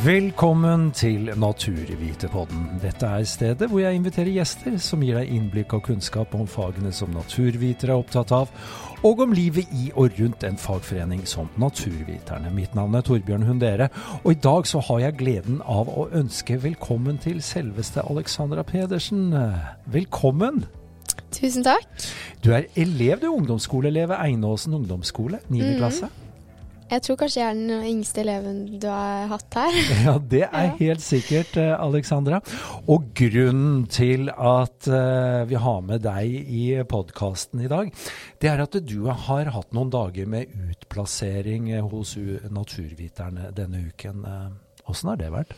Velkommen til Naturvitepodden. Dette er stedet hvor jeg inviterer gjester som gir deg innblikk og kunnskap om fagene som naturvitere er opptatt av, og om livet i og rundt en fagforening som Naturviterne. Mitt navn er Torbjørn Hundere, og i dag så har jeg gleden av å ønske velkommen til selveste Alexandra Pedersen. Velkommen! Tusen takk. Du er elev, du. Ungdomsskoleelev ved Einåsen ungdomsskole, 9. Mhm. klasse. Jeg tror kanskje jeg er den yngste eleven du har hatt her. Ja, det er helt sikkert, eh, Alexandra. Og grunnen til at eh, vi har med deg i podkasten i dag, det er at du har hatt noen dager med utplassering eh, hos Naturviterne denne uken. Åssen har det vært?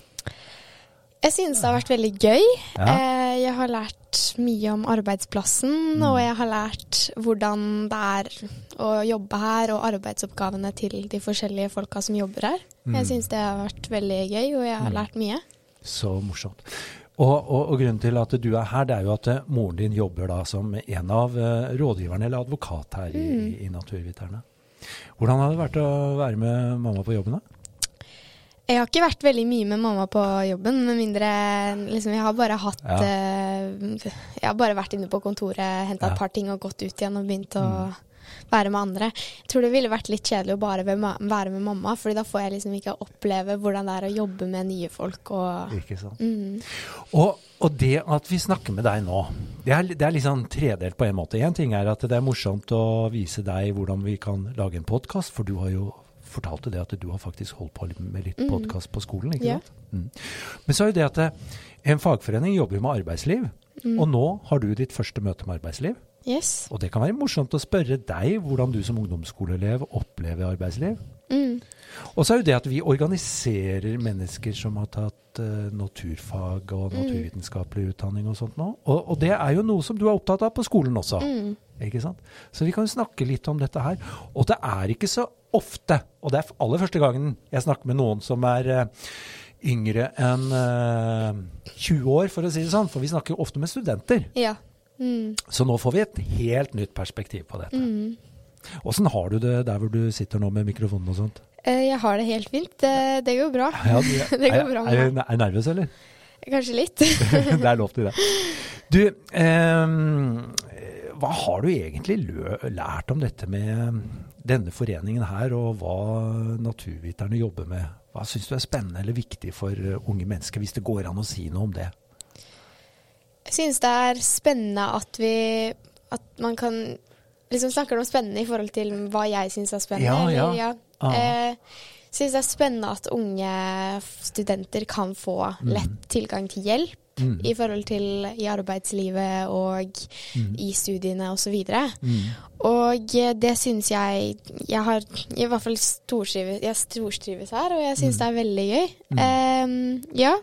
Jeg synes det har vært veldig gøy. Ja. Eh, Jeg har lært mye om arbeidsplassen, Mm. og jeg har lært hvordan det er å jobbe her, og arbeidsoppgavene til de forskjellige folka som jobber her. Mm. Jeg synes det har vært veldig gøy, og jeg har Mm. lært mye. Så morsomt. Og, og, og grunnen til at du er her, det er jo at eh, moren din jobber da som en av eh, rådgiverne eller advokat her i, Mm. i Naturviterne. Hvordan har det vært å være med mamma på jobben? da? Jeg har ikke vært veldig mye med mamma på jobben, med mindre liksom, Jeg har bare hatt Ja. uh, Jeg har bare vært inne på kontoret, henta Ja. et par ting og gått ut igjen og begynt å Mm. være med andre. Jeg tror det ville vært litt kjedelig å bare være med mamma, Fordi da får jeg liksom ikke oppleve hvordan det er å jobbe med nye folk og Ikke sant? mm. Og, og det at vi snakker med deg nå, det er, det er litt sånn tredelt på en måte. En ting er at det er morsomt å vise deg hvordan vi kan lage en podkast, for du har jo fortalte det at du har faktisk holdt på med litt Mhm. podkast på skolen, ikke sant? Mm. Men så er jo det at eh, en fagforening jobber jo med arbeidsliv, Mm. og nå har du ditt første møte med arbeidsliv. Yes. Og det kan være morsomt å spørre deg hvordan du som ungdomsskoleelev opplever arbeidsliv. Mm. Og så er jo det at vi organiserer mennesker som har tatt uh, naturfag og Mm. naturvitenskapelig utdanning og sånt nå. Og, og det er jo noe som du er opptatt av på skolen også. Mm. Ikke sant? Så vi kan jo snakke litt om dette her. Og det er ikke så ofte, og det er aller første gangen jeg snakker med noen som er uh, yngre enn uh, 20 år, for å si det sånn. For vi snakker jo ofte med studenter. Ja. Mm. Så nå får vi et helt nytt perspektiv på dette. Mm. Åssen har du det der hvor du sitter nå med mikrofonen og sånt? Eh, Jeg har det helt fint. Det, går bra. Ja, du- Det går bra er, er, er nervøs, eller? Kanskje litt. det er lov til det. Du, eh, hva har du egentlig lært om dette med denne foreningen her, og hva naturviterne jobber med? Hva syns du er spennende eller viktig for eh, unge mennesker, hvis det går an å si noe om det? Jeg synes det er spennende at vi At man kan liksom snakker om spennende i forhold til hva jeg syns er spennende. Ja, ja. eller. Ah. Eh, synes det er spennende at unge studenter kan få lett tilgang til hjelp Mm. i forhold til i arbeidslivet og Mm. i studiene osv. Og, Mm. og eh, det syns jeg Jeg har i hvert fall storstrives her, og jeg syns Mm. det er veldig gøy. Mm. Eh, ja.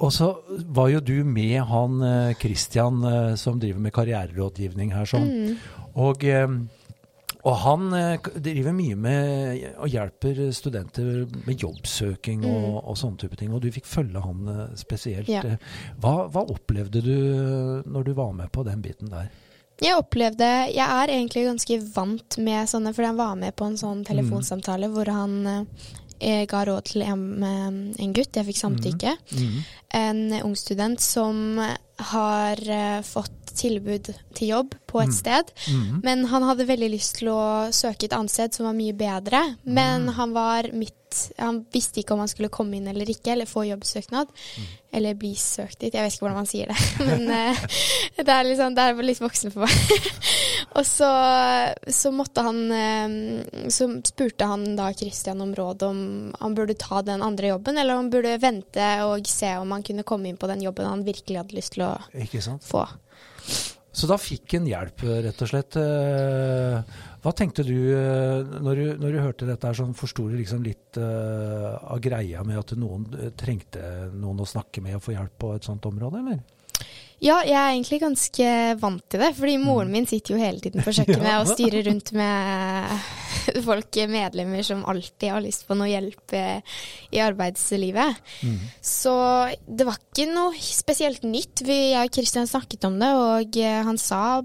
Og så var jo du med han eh, Christian som driver med karriererådgivning her sånn. Mm. Og, eh, og han eh, driver mye med og hjelper studenter med jobbsøking og, og sånne type ting. Og du fikk følge han eh, spesielt. Ja. Hva, hva opplevde du når du var med på den biten der? Jeg opplevde Jeg er egentlig ganske vant med sånne, fordi han var med på en sånn telefonsamtale hvor han eh, ga råd til en, en gutt, jeg fikk samtykke, Mhm. en ung student som har eh, fått tilbud til jobb på et Mm. sted. Mhm. Men han hadde veldig lyst til å søke et annet sted som var mye bedre. Men Mm. han var midt Han visste ikke om han skulle komme inn eller ikke, eller få jobbsøknad. Mm. Eller bli søkt dit. Jeg vet ikke hvordan man sier det. Men uh, det er liksom, det er litt voksen for meg. og så, så måtte han eh, Så spurte han da Christian om råd om han burde ta den andre jobben, eller om han burde vente og se om han kunne komme inn på den jobben han virkelig hadde lyst til å få. Så da fikk en hjelp, rett og slett. Eh, Hva tenkte du eh, når du, når du hørte dette? her, sånn, Forsto du liksom litt uh, av greia med at noen trengte noen å snakke med og få hjelp på et sånt område, eller? Ja, jeg er egentlig ganske vant til det, fordi moren min sitter jo hele tiden på kjøkkenet Ja. og styrer rundt med folk, medlemmer, som alltid har lyst på noe hjelp eh, i arbeidslivet. Mm. Så det var ikke noe spesielt nytt. Vi, jeg og Kristian snakket om det, og eh, han sa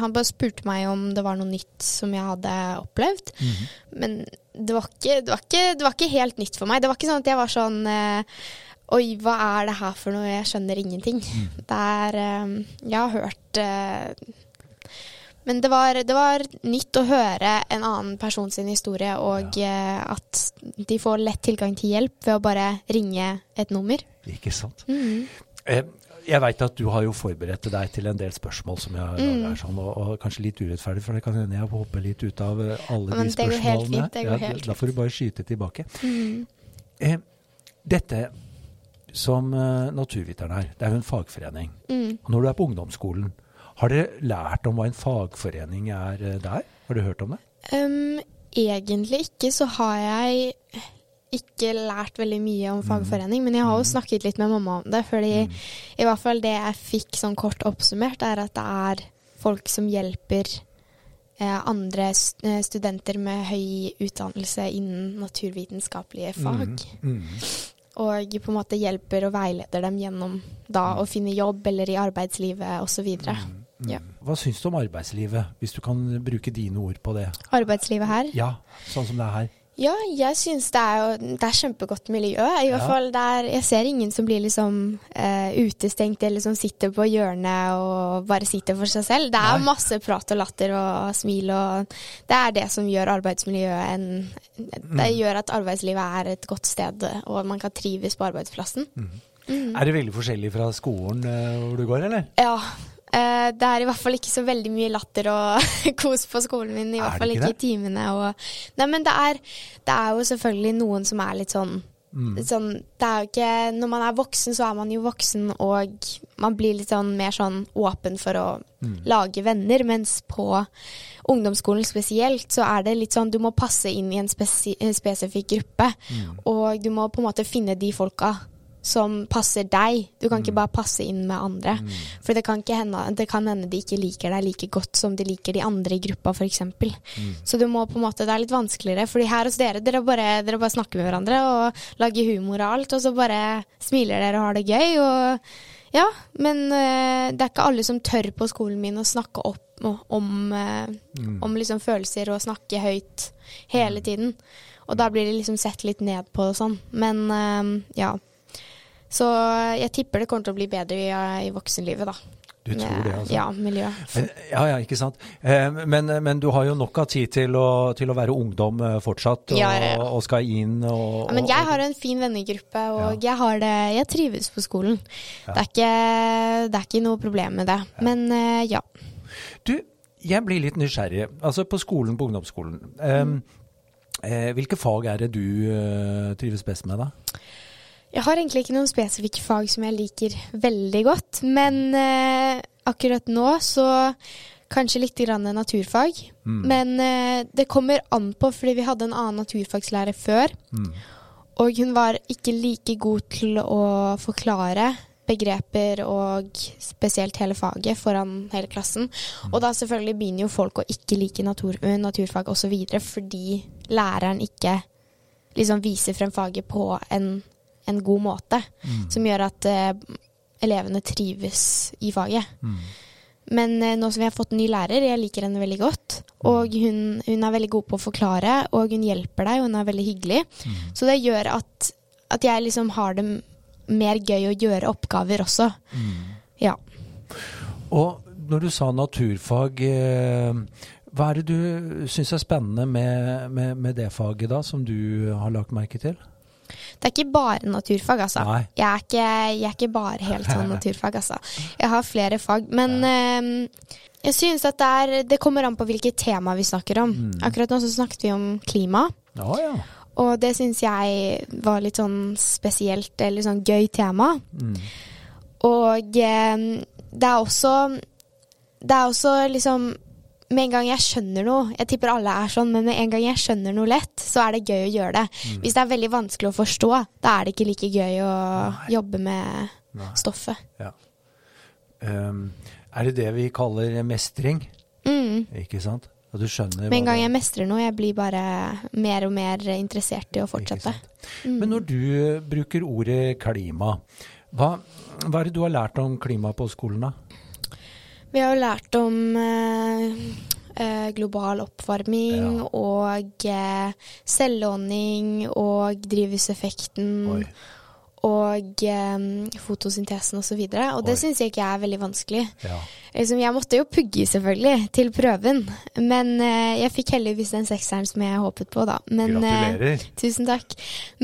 Han bare spurte meg om det var noe nytt som jeg hadde opplevd. Mm. Men det var, ikke, det, var ikke, det var ikke helt nytt for meg. Det var ikke sånn at jeg var sånn eh, Oi, hva er det her for noe? Jeg skjønner ingenting. Det er eh, Jeg har hørt eh, Men det var, det var nytt å høre en annen person sin historie, og eh, at de får lett tilgang til hjelp ved å bare ringe et nummer. Ikke sant. Mhm. Eh, jeg veit at du har jo forberedt deg til en del spørsmål som jeg har Mm. laget sånn, og, og kanskje litt urettferdig, for det kan hende jeg hopper litt ut av eh, alle Ja, men de det går helt spørsmålene. fint, helt da får du bare skyte tilbake. Mhm. Eh, dette som naturviteren er, det er jo en fagforening. Mhm. Og når du er på ungdomsskolen, har dere lært om hva en fagforening er eh, der? Har du hørt om det? Um, egentlig ikke så har jeg ikke lært veldig mye om fagforening, men jeg har jo snakket litt med mamma om det. Fordi i hvert fall det jeg fikk sånn kort oppsummert, er at det er folk som hjelper eh, andre eh, studenter med høy utdannelse innen naturvitenskapelige fag. Mm. Og på en måte hjelper og veileder dem gjennom da å finne jobb eller i arbeidslivet osv. Mm. Ja. Hva syns du om arbeidslivet, hvis du kan bruke dine ord på det? Arbeidslivet her. Ja, sånn som det er her. Ja, jeg syns det er jo det er kjempegodt miljø. I hvert Ja. fall der Jeg ser ingen som blir liksom uh, utestengt eller som sitter på hjørnet og bare sitter for seg selv. Det er Nei. masse prat og latter og smil og Det er det som gjør arbeidsmiljøet en Mm. Det gjør at arbeidslivet er et godt sted, og man kan trives på arbeidsplassen. Er det veldig forskjellig fra skolen uh, hvor du går, eller? Ja. Eh, det er i hvert fall ikke så veldig mye latter og kos på skolen min. I Er hvert fall ikke ikke i timene. Og, nei, men det er, det er jo selvfølgelig noen som er litt sånn, Mm. sånn det er jo ikke, Når man er voksen, så er man jo voksen, og man blir litt sånn mer sånn åpen for å Mm. lage venner. Mens på ungdomsskolen spesielt, så er det litt sånn du må passe inn i en spesi en spesifikk gruppe. Mm. Og du må på en måte finne de folka som passer deg. Du kan ikke bare passe inn med andre. For det kan, hende, det kan hende de ikke liker deg like godt som de liker de andre i gruppa, f.eks. Så du må på en måte, det er litt vanskeligere. Fordi her hos dere, dere bare, dere bare snakker med hverandre og lager humor og alt, og så bare smiler dere og har det gøy. Og ja, men øh, det er ikke alle som tør på skolen min å snakke opp om, eh, om liksom følelser og snakke høyt hele tiden. Og da blir de liksom sett litt ned på og sånn. Men øh, ja. Så jeg tipper det kommer til å bli bedre i, i voksenlivet, da. Du tror det, altså? Ja, miljø. Ja, ja, ikke sant. Eh, Men, men du har jo nok av tid til å, til å være ungdom eh, fortsatt, og, Ja, ja, og skal inn og, Ja, men jeg har en fin vennegruppe, og jeg har det Jeg trives på skolen. Det, er ikke, det er ikke noe problem med det. Men eh, ja. Du, jeg blir litt nysgjerrig. Altså på skolen, på ungdomsskolen. Eh, hvilke fag er det du trives best med, da? Jeg har egentlig ikke noen spesifikke fag som jeg liker veldig godt, men eh, akkurat nå så kanskje litt grann naturfag. Mm. Men eh, det kommer an på, fordi vi hadde en annen naturfagslærer før, Mm. og hun var ikke like god til å forklare begreper og spesielt hele faget foran hele klassen. Og da selvfølgelig begynner jo folk å ikke like natur, naturfag osv. fordi læreren ikke liksom viser frem faget på en, en god måte, som gjør at uh, elevene trives i faget. Mm. Men uh, nå som vi har fått en ny lærer, jeg liker henne veldig godt. Og hun, hun er veldig god på å forklare, og hun hjelper deg, og hun er veldig hyggelig. Så det gjør at, at jeg liksom har det mer gøy å gjøre oppgaver også. Ja. Og når du sa naturfag, eh, hva er det du syns er spennende med, med, med det faget da, som du har lagt merke til? Det er ikke bare naturfag, altså. Jeg er ikke, jeg er ikke bare helt sånn naturfag, altså. Jeg har flere fag. Men eh, jeg synes at det, er, det kommer an på hvilket tema vi snakker om. Akkurat nå så snakket vi om klima. Ja, ja. Og det syns jeg var litt sånn spesielt, eller sånn gøy tema. Mm. Og eh, det er også Det er også liksom Med en gang jeg skjønner noe Jeg tipper alle er sånn, men med en gang jeg skjønner noe lett, så er det gøy å gjøre det. Hvis det er veldig vanskelig å forstå, da er det ikke like gøy å jobbe med Nei. stoffet. ja. Um, er det det vi kaller mestring? Mm. Ikke sant? Og du skjønner Med en gang jeg mestrer noe, jeg blir bare mer og mer interessert i å fortsette. Mm. Men når du eh, bruker ordet klima, hva, hva er det du har lært om klima på skolen da? Vi har jo lært om eh, eh, global oppvarming Ja. og eh, selvånding og drivhuseffekten Oi. Og um, fotosyntesen osv. Og, så og det syns jeg ikke er veldig vanskelig. Ja. Liksom, jeg måtte jo pugge, selvfølgelig, til prøven. Men uh, jeg fikk heldigvis den sekseren som jeg håpet på, da. Men, Gratulerer. Gratulerer. Tusen takk.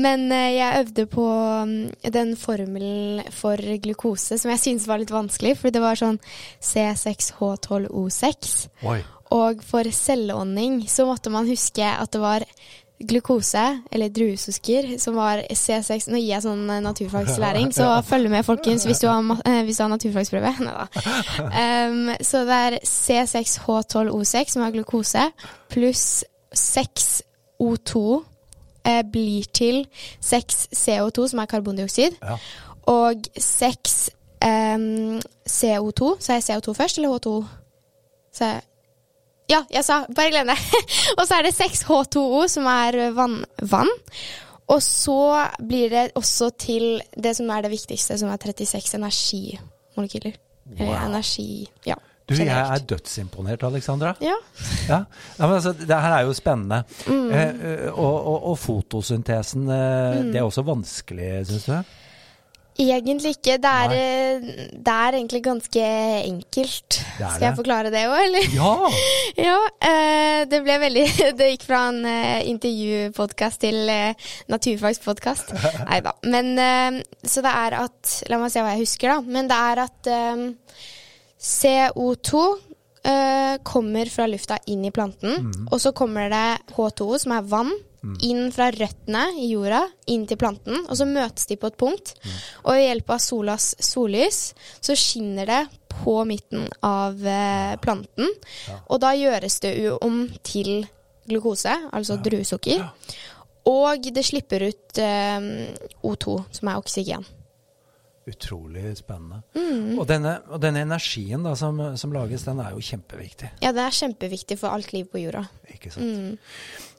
Men uh, jeg øvde på um, den formelen for glukose som jeg syntes var litt vanskelig, for det var sånn C6H12O6. Oi. Og for selvånding så måtte man huske at det var glukose, eller druesukker, som var C6 Nå gir jeg sånn eh, naturfagslæring, så følg med, folkens, hvis du har, eh, hvis du har naturfagsprøve. Um, så det er C6H12O6, som er glukose, pluss 6O2 eh, blir til 6 CO2, som er karbondioksid, Ja. og 6 um, CO2. Sa jeg CO2 først, eller H2? Så jeg ja, jeg sa Bare glem det. og så er det 6H2O, som er vann, vann. Og så blir det også til det som er det viktigste, som er 36 energimolekyler. Eller Wow. energi Ja. Du, jeg er dødsimponert, Alexandra. Ja. Ja, ja men altså, det her er jo spennende. Mm. Eh, eh, og, og, og fotosyntesen, eh, det er også vanskelig, syns du? Egentlig ikke. Det er, eh, det er egentlig ganske enkelt. Skal jeg forklare det òg, eller? Ja! Ja, eh, det ble veldig Det gikk fra en eh, intervjupodkast til naturfagspodkast. Nei da. Men så det er at La meg se hva jeg husker, da. Men det er at um, CO2 uh, kommer fra lufta inn i planten, og så kommer det H2O, som er vann, inn fra røttene i jorda, inn til planten, og så møtes de på et punkt. Og ved hjelp av solas sollys så skinner det på midten av eh, planten, og da gjøres det jo om til glukose, altså druesukker. Og det slipper ut eh, O2, som er oksygen. Utrolig spennende. Mm. Og, denne, og denne energien da, som, som lages, den er jo kjempeviktig. Ja, det er kjempeviktig for alt liv på jorda. Ikke sant? Mm.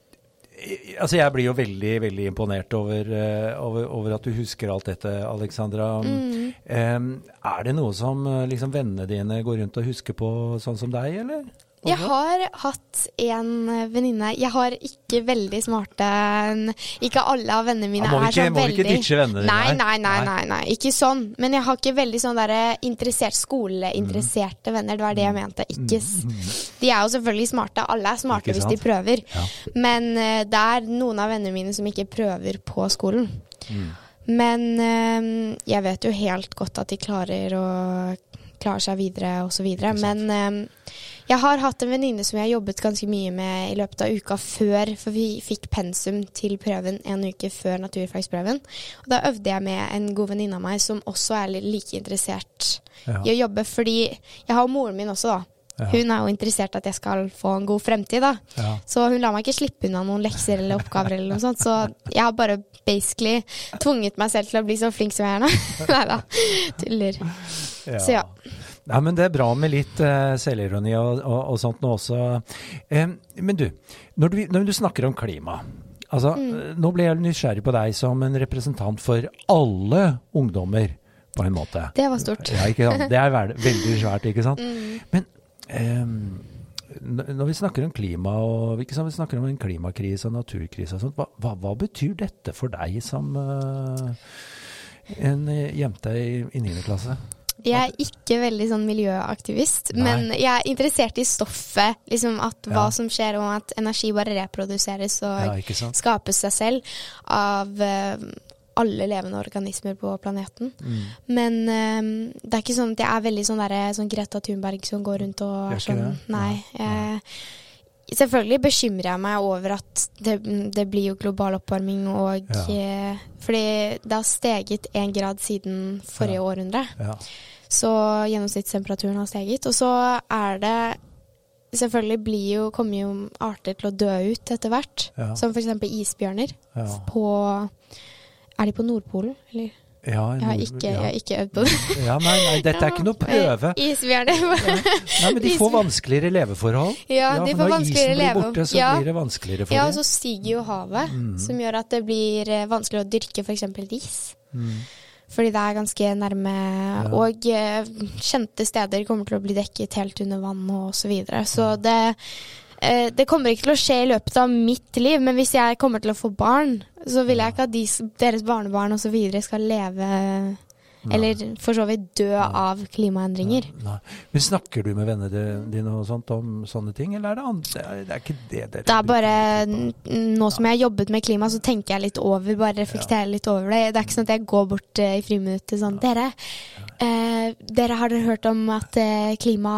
Altså, jeg blir jo veldig veldig imponert over, eh, over, over at du husker alt dette, Alexandra. Mm. Um, er det noe som eh, liksom vennene dine går rundt og husker på, sånn som deg, eller? Jeg har hatt en venninne Jeg har ikke veldig smarte Ikke alle av vennene mine Ja, er så veldig må vi ikke ditche vennene dine nei, nei, nei, Nei. nei. Ikke sånn. Men jeg har ikke veldig sånn derre interessert skoleinteresserte Mm. venner. Det var det jeg mente. Ikke De er jo selvfølgelig smarte. Alle er smarte hvis de prøver. Ja. Men eh, det er noen av vennene mine som ikke prøver på skolen. Mm. Men eh, jeg vet jo helt godt at de klarer å klare seg videre og så videre. Men eh, jeg har hatt en venninne som jeg har jobbet ganske mye med i løpet av uka før, for vi fikk pensum til prøven en uke før naturfagsprøven. Og da øvde jeg med en god venninne av meg som også er like interessert Ja. i å jobbe, fordi jeg har moren min også, da. Ja. Hun er jo interessert at jeg skal få en god fremtid, da. Ja. Så hun lar meg ikke slippe unna noen lekser eller oppgaver eller noe sånt. Så jeg har bare basically tvunget meg selv til å bli så flink som jeg er nå. Nei da, tuller. Så ja. Nei, men det er bra med litt uh, selvironi og, og, og sånt nå også. Eh, men du når, du, når du snakker om klima altså, Mm. eh, Nå ble jeg nysgjerrig på deg som en representant for alle ungdommer, på en måte. Det var stort. Ja? Det er vel- veldig svært, ikke sant? Mm. Men eh, når vi snakker om klima, og ikke sant, vi snakker om en klimakrise og naturkrise og sånt, hva, hva, hva betyr dette for deg som uh, en jente i, i 9. klasse? Jeg er ikke veldig sånn miljøaktivist, Nei. men jeg er interessert i stoffet. Liksom at hva Ja. som skjer, og at energi bare reproduseres og Ja, skapes seg selv av uh, alle levende organismer på planeten. Mm. Men eh, det er ikke sånn at jeg er veldig sånn, der, sånn Greta Thunberg som går rundt og er sånn det? Nei. Nei. Jeg, selvfølgelig bekymrer jeg meg over at det, det blir jo global oppvarming og Ja. eh, Fordi det har steget én grad siden forrige Ja. århundre. Ja. Så gjennomsnittstemperaturen har steget. Og så er det Selvfølgelig blir jo, kommer jo arter til å dø ut etter hvert. Ja. Som f.eks. isbjørner. Ja. På Er de på Nordpolen, eller? Ja, Jeg har ikke, ja. jeg har ikke øvd på det. Ja, nei, nei, dette er ikke noe prøve. Eh, Isbjørner. Nei, men de får vanskeligere leveforhold. Ja, de får når vanskeligere isen blir borte, så Ja. blir det vanskeligere for Ja, og så stiger jo havet, Mm. som gjør at det blir vanskeligere vanskelig å dyrke f.eks. ris. Mm. Fordi det er ganske nærme. Ja. Og eh, kjente steder kommer til å bli dekket helt under vann og så videre. Så det, eh, det kommer ikke til å skje i løpet av mitt liv, men hvis jeg kommer til å få barn, så vil jeg ikke at de, deres barnebarn videre skal leve Eller for så vidt dø av klimaendringer. Nei. Men snakker du med vennene dine og sånt om sånne ting, eller er det andre? Det er ikke det dere Det er bare Nå som jeg har jobbet med klima, så tenker jeg litt over, bare reflekterer litt over det. Det er ikke sånn at jeg går bort eh, i friminuttet sånn Dere, eh, dere har dere hørt om at eh, klima,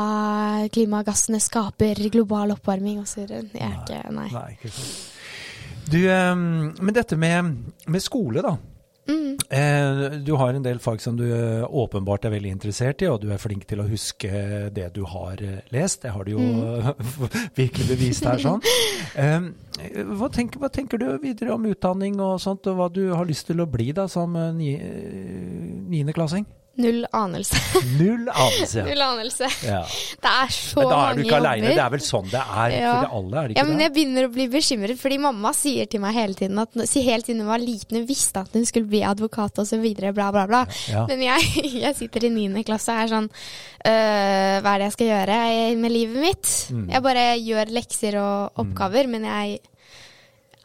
klimagassene skaper global oppvarming og så? Jeg er ikke Nei. Nei, ikke sånn. Du, eh, men dette med, med skole, da. Mm. Eh, du har en del fag som du eh, åpenbart er veldig interessert i, og du er flink til å huske det du har eh, lest. Det har du jo virkelig bevist her. sånn. Eh, hva, tenker, hva tenker du videre om utdanning og sånt, og hva du har lyst til å bli da som niendeklassing? ni-? Null anelse. Null anelse. Null anelse. Ja. Det er så Men da er du ikke aleine. Det er vel sånn det er Ja. for alle, er det ikke Ja, men det? jeg begynner å bli bekymret, fordi mamma sier til meg hele tiden at helt siden hun var liten, hun visste at hun skulle bli advokat og så videre, bla, bla, bla. Ja. Men jeg, jeg sitter i niende klasse og er sånn øh, Hva er det jeg skal gjøre med livet mitt? Mm. Jeg bare gjør lekser og oppgaver, men jeg,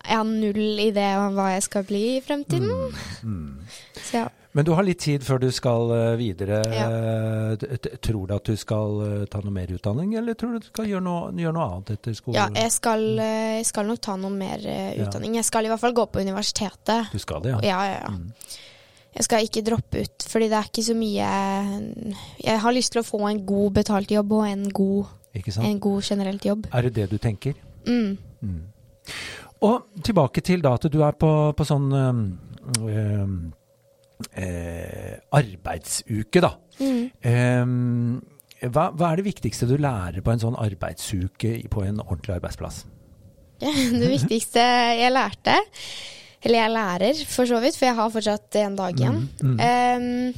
jeg har null idé om hva jeg skal bli i fremtiden. Mm. Så ja. Men du har litt tid før du skal eh, videre. Ja. Eh, Tror du at du skal eh, ta noe mer utdanning, eller tror du du skal gjøre noe, gjøre noe annet etter skolen? ja, jeg skal, jeg skal nok ta noe mer utdanning. Jeg skal i hvert fall gå på universitetet. Du skal det, ja? Ja, ja, ja. Mm. Jeg skal ikke droppe ut, fordi det er ikke så mye Jeg har lyst til å få en god betalt jobb og en god, en god generelt jobb. Er det det du tenker? Mm. Mm. Og tilbake til da at du er på, på sånn øh, eh, arbeidsuke, da. Mm. Hva, hva er det viktigste du lærer på en sånn arbeidsuke på en ordentlig arbeidsplass? Det viktigste jeg lærte, eller jeg lærer for så vidt, for jeg har fortsatt en dag igjen, Mm, mm.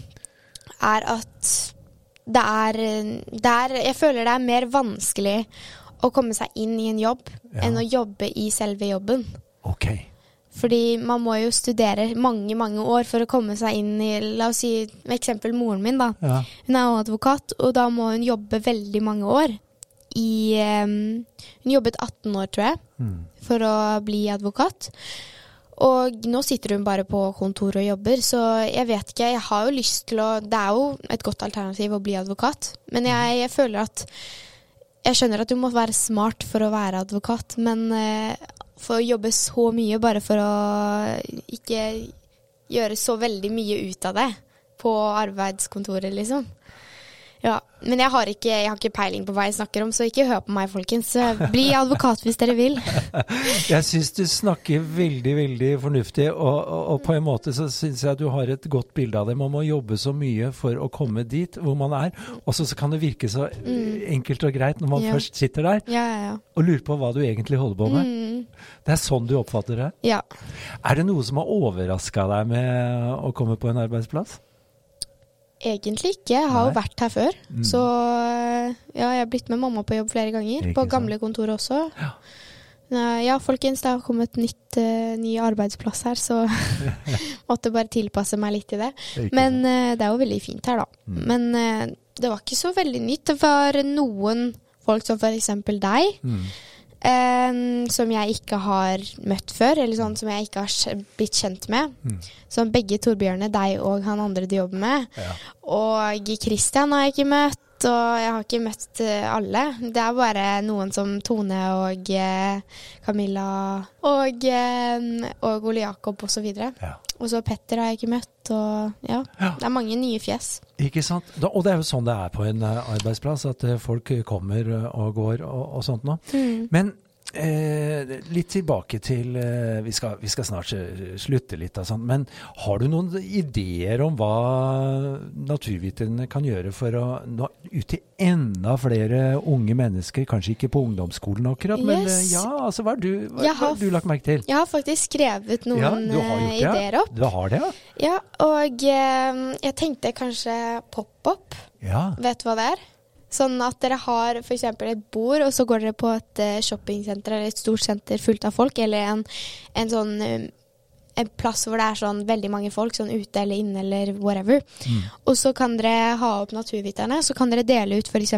er at det er, det er Jeg føler det er mer vanskelig å komme seg inn i en jobb Ja. enn å jobbe i selve jobben. Ok. Fordi man må jo studere mange, mange år for å komme seg inn i La oss si eksempel moren min, da. Ja. Hun er jo advokat, og da må hun jobbe veldig mange år. I um, Hun jobbet 18 år, tror jeg, Mm. for å bli advokat. Og nå sitter hun bare på kontor og jobber, så jeg vet ikke. Jeg har jo lyst til å Det er jo et godt alternativ å bli advokat, men jeg, jeg føler at Jeg skjønner at du må være smart for å være advokat, men eh, for å jobbe så mye bare for å ikke gjøre så veldig mye ut av det på arbeidskontoret, liksom. Ja, Men jeg har, ikke, jeg har ikke peiling på hva jeg snakker om, så ikke hør på meg, folkens. Bli advokat hvis dere vil. Jeg syns du snakker veldig, veldig fornuftig, og, og, og på en måte så syns jeg du har et godt bilde av det. Man må jobbe så mye for å komme dit hvor man er, og så kan det virke så eh, enkelt og greit når man Mm. Ja. først sitter der Ja, ja, ja. og lurer på hva du egentlig holder på med. Mm, Det er sånn du oppfatter det. ja. Er det noe som har overraska deg med å komme på en arbeidsplass? Egentlig ikke. Jeg har jo vært her før. Mm. Så ja, jeg har blitt med mamma på jobb flere ganger. Ikke på sant. gamle kontor også. Ja. Ja, folkens, det har kommet nytt, uh, ny arbeidsplass her, så måtte bare tilpasse meg litt til det. Ikke Men eh, det er jo veldig fint her, da. Mm. Men uh, det var ikke så veldig nytt. Det var noen folk som eksempel deg, mm. Eh, som jeg ikke har møtt før, eller sånn som jeg ikke har blitt kjent med. Mm. Som begge Torbjørne, deg og han andre du jobber med. Ja. Og Christian har jeg ikke møtt, og jeg har ikke møtt eh, alle. Det er bare noen som Tone og eh, Camilla og, eh, og Ole Jakob osv. Ja. og så Petter har jeg ikke møtt, og ja. Ja. Det er mange nye fjes. Ikke sant? Da, og det er jo sånn det er på en arbeidsplass, at folk kommer og går og, og sånt noe. Mm. Men eh, litt tilbake til eh, vi, skal, vi skal snart eh, slutte litt og sånn, men har du noen ideer om hva naturviterne kan gjøre for å nå ut til enda flere unge mennesker? Kanskje ikke på ungdomsskolen akkurat, men eh, ja, altså hva du, hva, har, hva har du lagt merke til? Jeg har faktisk skrevet noen Ja, har gjort ideer opp. Du har det, ja? Ja, og eh, jeg tenkte kanskje pop-up. Ja. Vet du hva det er? Sånn at dere har f.eks. et bord, og så går dere på et eh, shoppingsenter eller et stort senter fullt av folk, eller en, en sånn eh, en plass hvor det er sånn veldig mange folk, sånn ute eller inne eller whatever. Og så kan dere ha opp naturviterne. Så kan dere dele ut f.eks.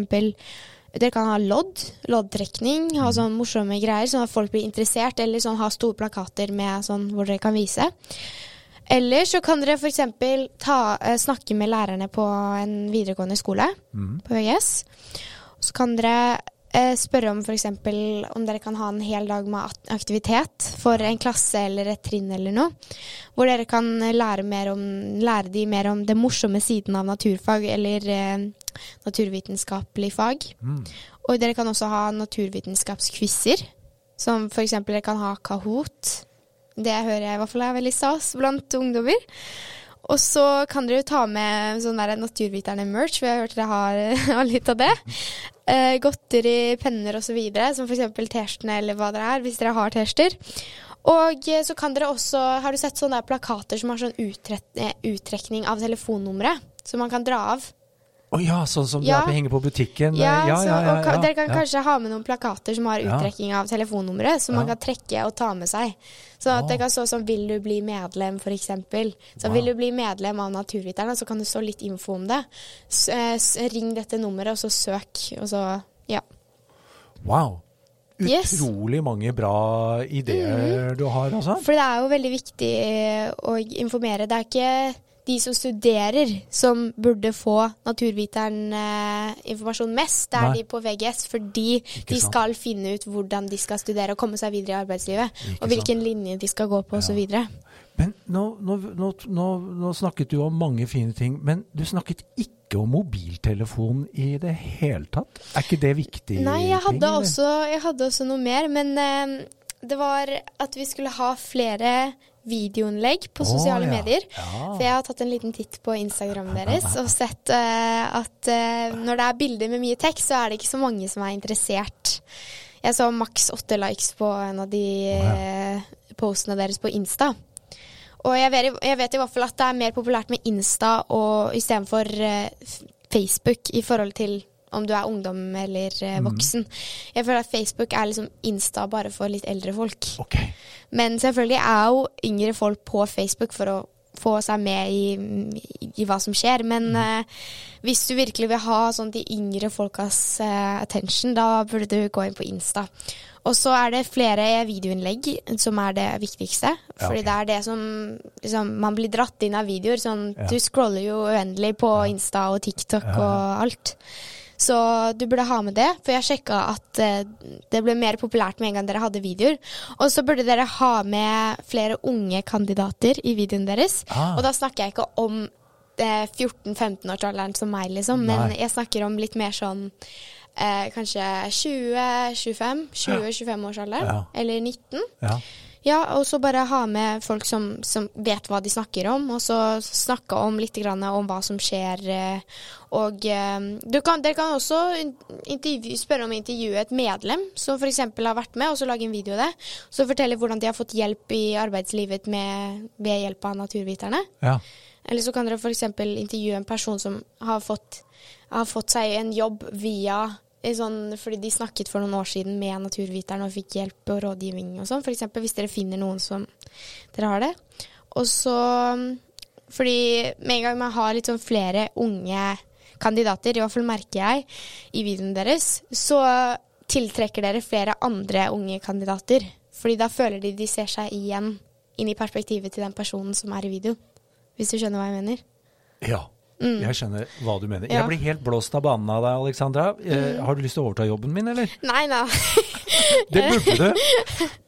Dere kan ha lodd, loddtrekning, ha sånn morsomme greier, sånn at folk blir interessert, eller sånn ha store plakater med sånn hvor dere kan vise. Eller så kan dere f.eks. Uh, snakke med lærerne på en videregående skole, på VGS. Så kan dere eh, spørre om f.eks. om dere kan ha en hel dag med aktivitet for en klasse eller et trinn eller noe. Hvor dere kan lære, mer om, lære de mer om den morsomme siden av naturfag eller eh, naturvitenskapelig fag. Og dere kan også ha naturvitenskapskvisser. Som f.eks. dere kan ha Kahoot. Det hører jeg i hvert fall er veldig stas blant ungdommer. Og så kan dere jo ta med sånn der Naturviterne-merch, for jeg har hørt dere har, litt av det. Eh, godteri, penner osv., som f.eks. T-skjortene eller hva det er, hvis dere har T-skjorter. Og eh, så kan dere også Har du sett sånne der plakater som har sånn eh, uttrekning av telefonnummeret? Som man kan dra av? Å ja, sånn som Ja. det henger på butikken. Ja, ja, så, ja, ja, ja, dere kan kanskje ha med noen plakater som har uttrekking av telefonnummeret, som man kan trekke og ta med seg. Så at det kan stå som 'Vil du bli medlem', for eksempel. Så Wow. vil du bli medlem av Naturviterne, så kan det stå litt info om det. S eh, ring dette nummeret, og så søk, og så Ja. Wow. Yes. Utrolig mange bra ideer du har, altså. For det er jo veldig viktig eh, å informere. Det er ikke de som studerer som burde få naturviteren-informasjon mest. Det er Nei. de på VGS fordi de sant. skal finne ut hvordan de skal studere og komme seg videre i arbeidslivet. Ikke og hvilken linje de skal gå på osv. videre. Men nå, nå, nå, nå snakket du om mange fine ting, men du snakket ikke om mobiltelefon i det hele tatt. Er ikke det viktig? Nei, jeg hadde, ting, også, jeg hadde også noe mer, men eh, det var at vi skulle ha flere videoinnlegg på sosiale sosiale ja. medier. Ja. For jeg har tatt en liten titt på Instagram deres og sett uh, at uh, når det er bilder med mye tekst, så er det ikke så mange som er interessert. Jeg så maks åtte likes på en av de eh, postene deres på Insta. Og jeg vet, jeg vet i hvert fall at det er mer populært med Insta og istedenfor uh, Facebook i forhold til om du er ungdom eller eh, voksen. Jeg føler at Facebook er liksom Insta bare for litt eldre folk. Okay. Men selvfølgelig er jo yngre folk på Facebook for å få seg med i, i, hva som skjer. Men eh, hvis du virkelig vil ha sånn de yngre folkas uh, attention, da burde du gå inn på Insta. Og så er det flere videoinnlegg som er det viktigste. Ja, Fordi det er det som liksom, Man blir dratt inn av videoer. Sånn, Ja. Du scroller jo uendelig på Insta og TikTok og alt. Så du burde ha med det, for jeg sjekka at eh, det ble mer populært med en gang dere hadde videoer. Og så burde dere ha med flere unge kandidater i videoen deres. Ah. Og da snakker jeg ikke om eh, 14-15-årsalderen som meg, liksom, men Nei. jeg snakker om litt mer sånn eh, kanskje 20-25, 20-25-årsalderen, Ja. eller 19. Ja. Ja, og så bare ha med folk som, som vet hva de snakker om, og så snakke om litt grann om hva som skjer. eh, Og eh, du kan, dere kan også spørre om å intervjue et medlem som f.eks. har vært med, og så lage en video av det. Så fortelle hvordan de har fått hjelp i arbeidslivet med, ved hjelp av naturviterne. ja. Eller så kan dere f.eks. intervjue en person som har fått, har fått seg en jobb via sånn, fordi de snakket for noen år siden med naturviteren og fikk hjelp og rådgivning og sånn. F.eks. hvis dere finner noen som dere har det. Og så Fordi med en gang man har litt sånn flere unge kandidater, i hvert fall merker jeg i videoen deres, så tiltrekker dere flere andre unge kandidater. Fordi da føler de de ser seg igjen inn i perspektivet til den personen som er i videoen. Hvis du skjønner hva jeg mener? ja. Jeg skjønner hva du mener. Mm. Ja. Mm. Jeg blir helt blåst av banen av deg, Alexandra. Mm. har du lyst til å overta jobben min, eller? Nei, da. Det burde du.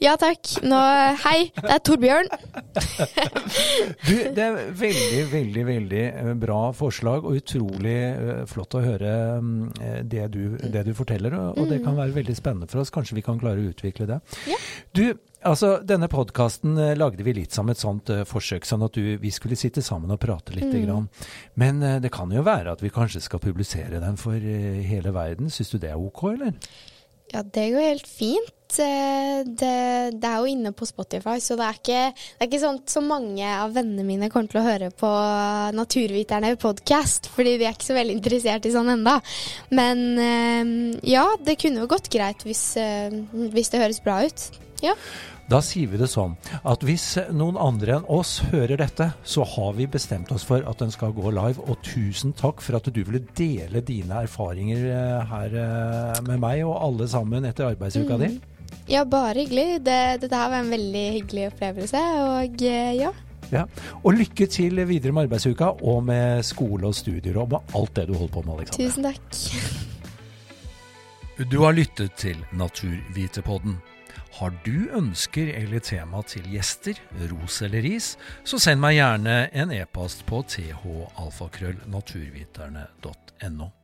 Ja takk. Nå, hei, det er Torbjørn. Du, det er veldig, veldig, veldig eh, bra forslag, og utrolig eh, flott å høre mm, eh, det du, det du forteller. Og, og det kan være veldig spennende for oss. Kanskje vi kan klare å utvikle det. Ja. Du, altså denne podkasten lagde vi litt som et sånt uh, forsøk, sånn at du, vi skulle sitte sammen og prate litt. Grann. Men uh, det kan jo være at vi kanskje skal publisere den for uh, hele verden. Syns du det er ok, eller? Ja, det går helt fint. Eh, Det, det er jo inne på Spotify, så det er ikke, det er ikke sånn så mange av vennene mine kommer til å høre på Naturviterne podcast, fordi de er ikke så veldig interessert i sånn enda. Men eh, ja, det kunne jo gått greit hvis, eh, hvis det høres bra ut. Ja. Da sier vi det sånn at hvis noen andre enn oss hører dette, så har vi bestemt oss for at den skal gå live. Og tusen takk for at du ville dele dine erfaringer eh, her eh, med meg og alle sammen etter arbeidsuka Mm. di. Ja, bare hyggelig. Det, dette her var en veldig hyggelig opplevelse, og eh, ja. Ja. Og lykke til videre med arbeidsuka og med skole og studier og med alt det du holder på med, Alexander. Tusen takk. Du har lyttet til Naturvitepodden. Har du ønsker eller tema til gjester, ros eller ris, så send meg gjerne en e-post på thalfakrøllnaturviterne.no.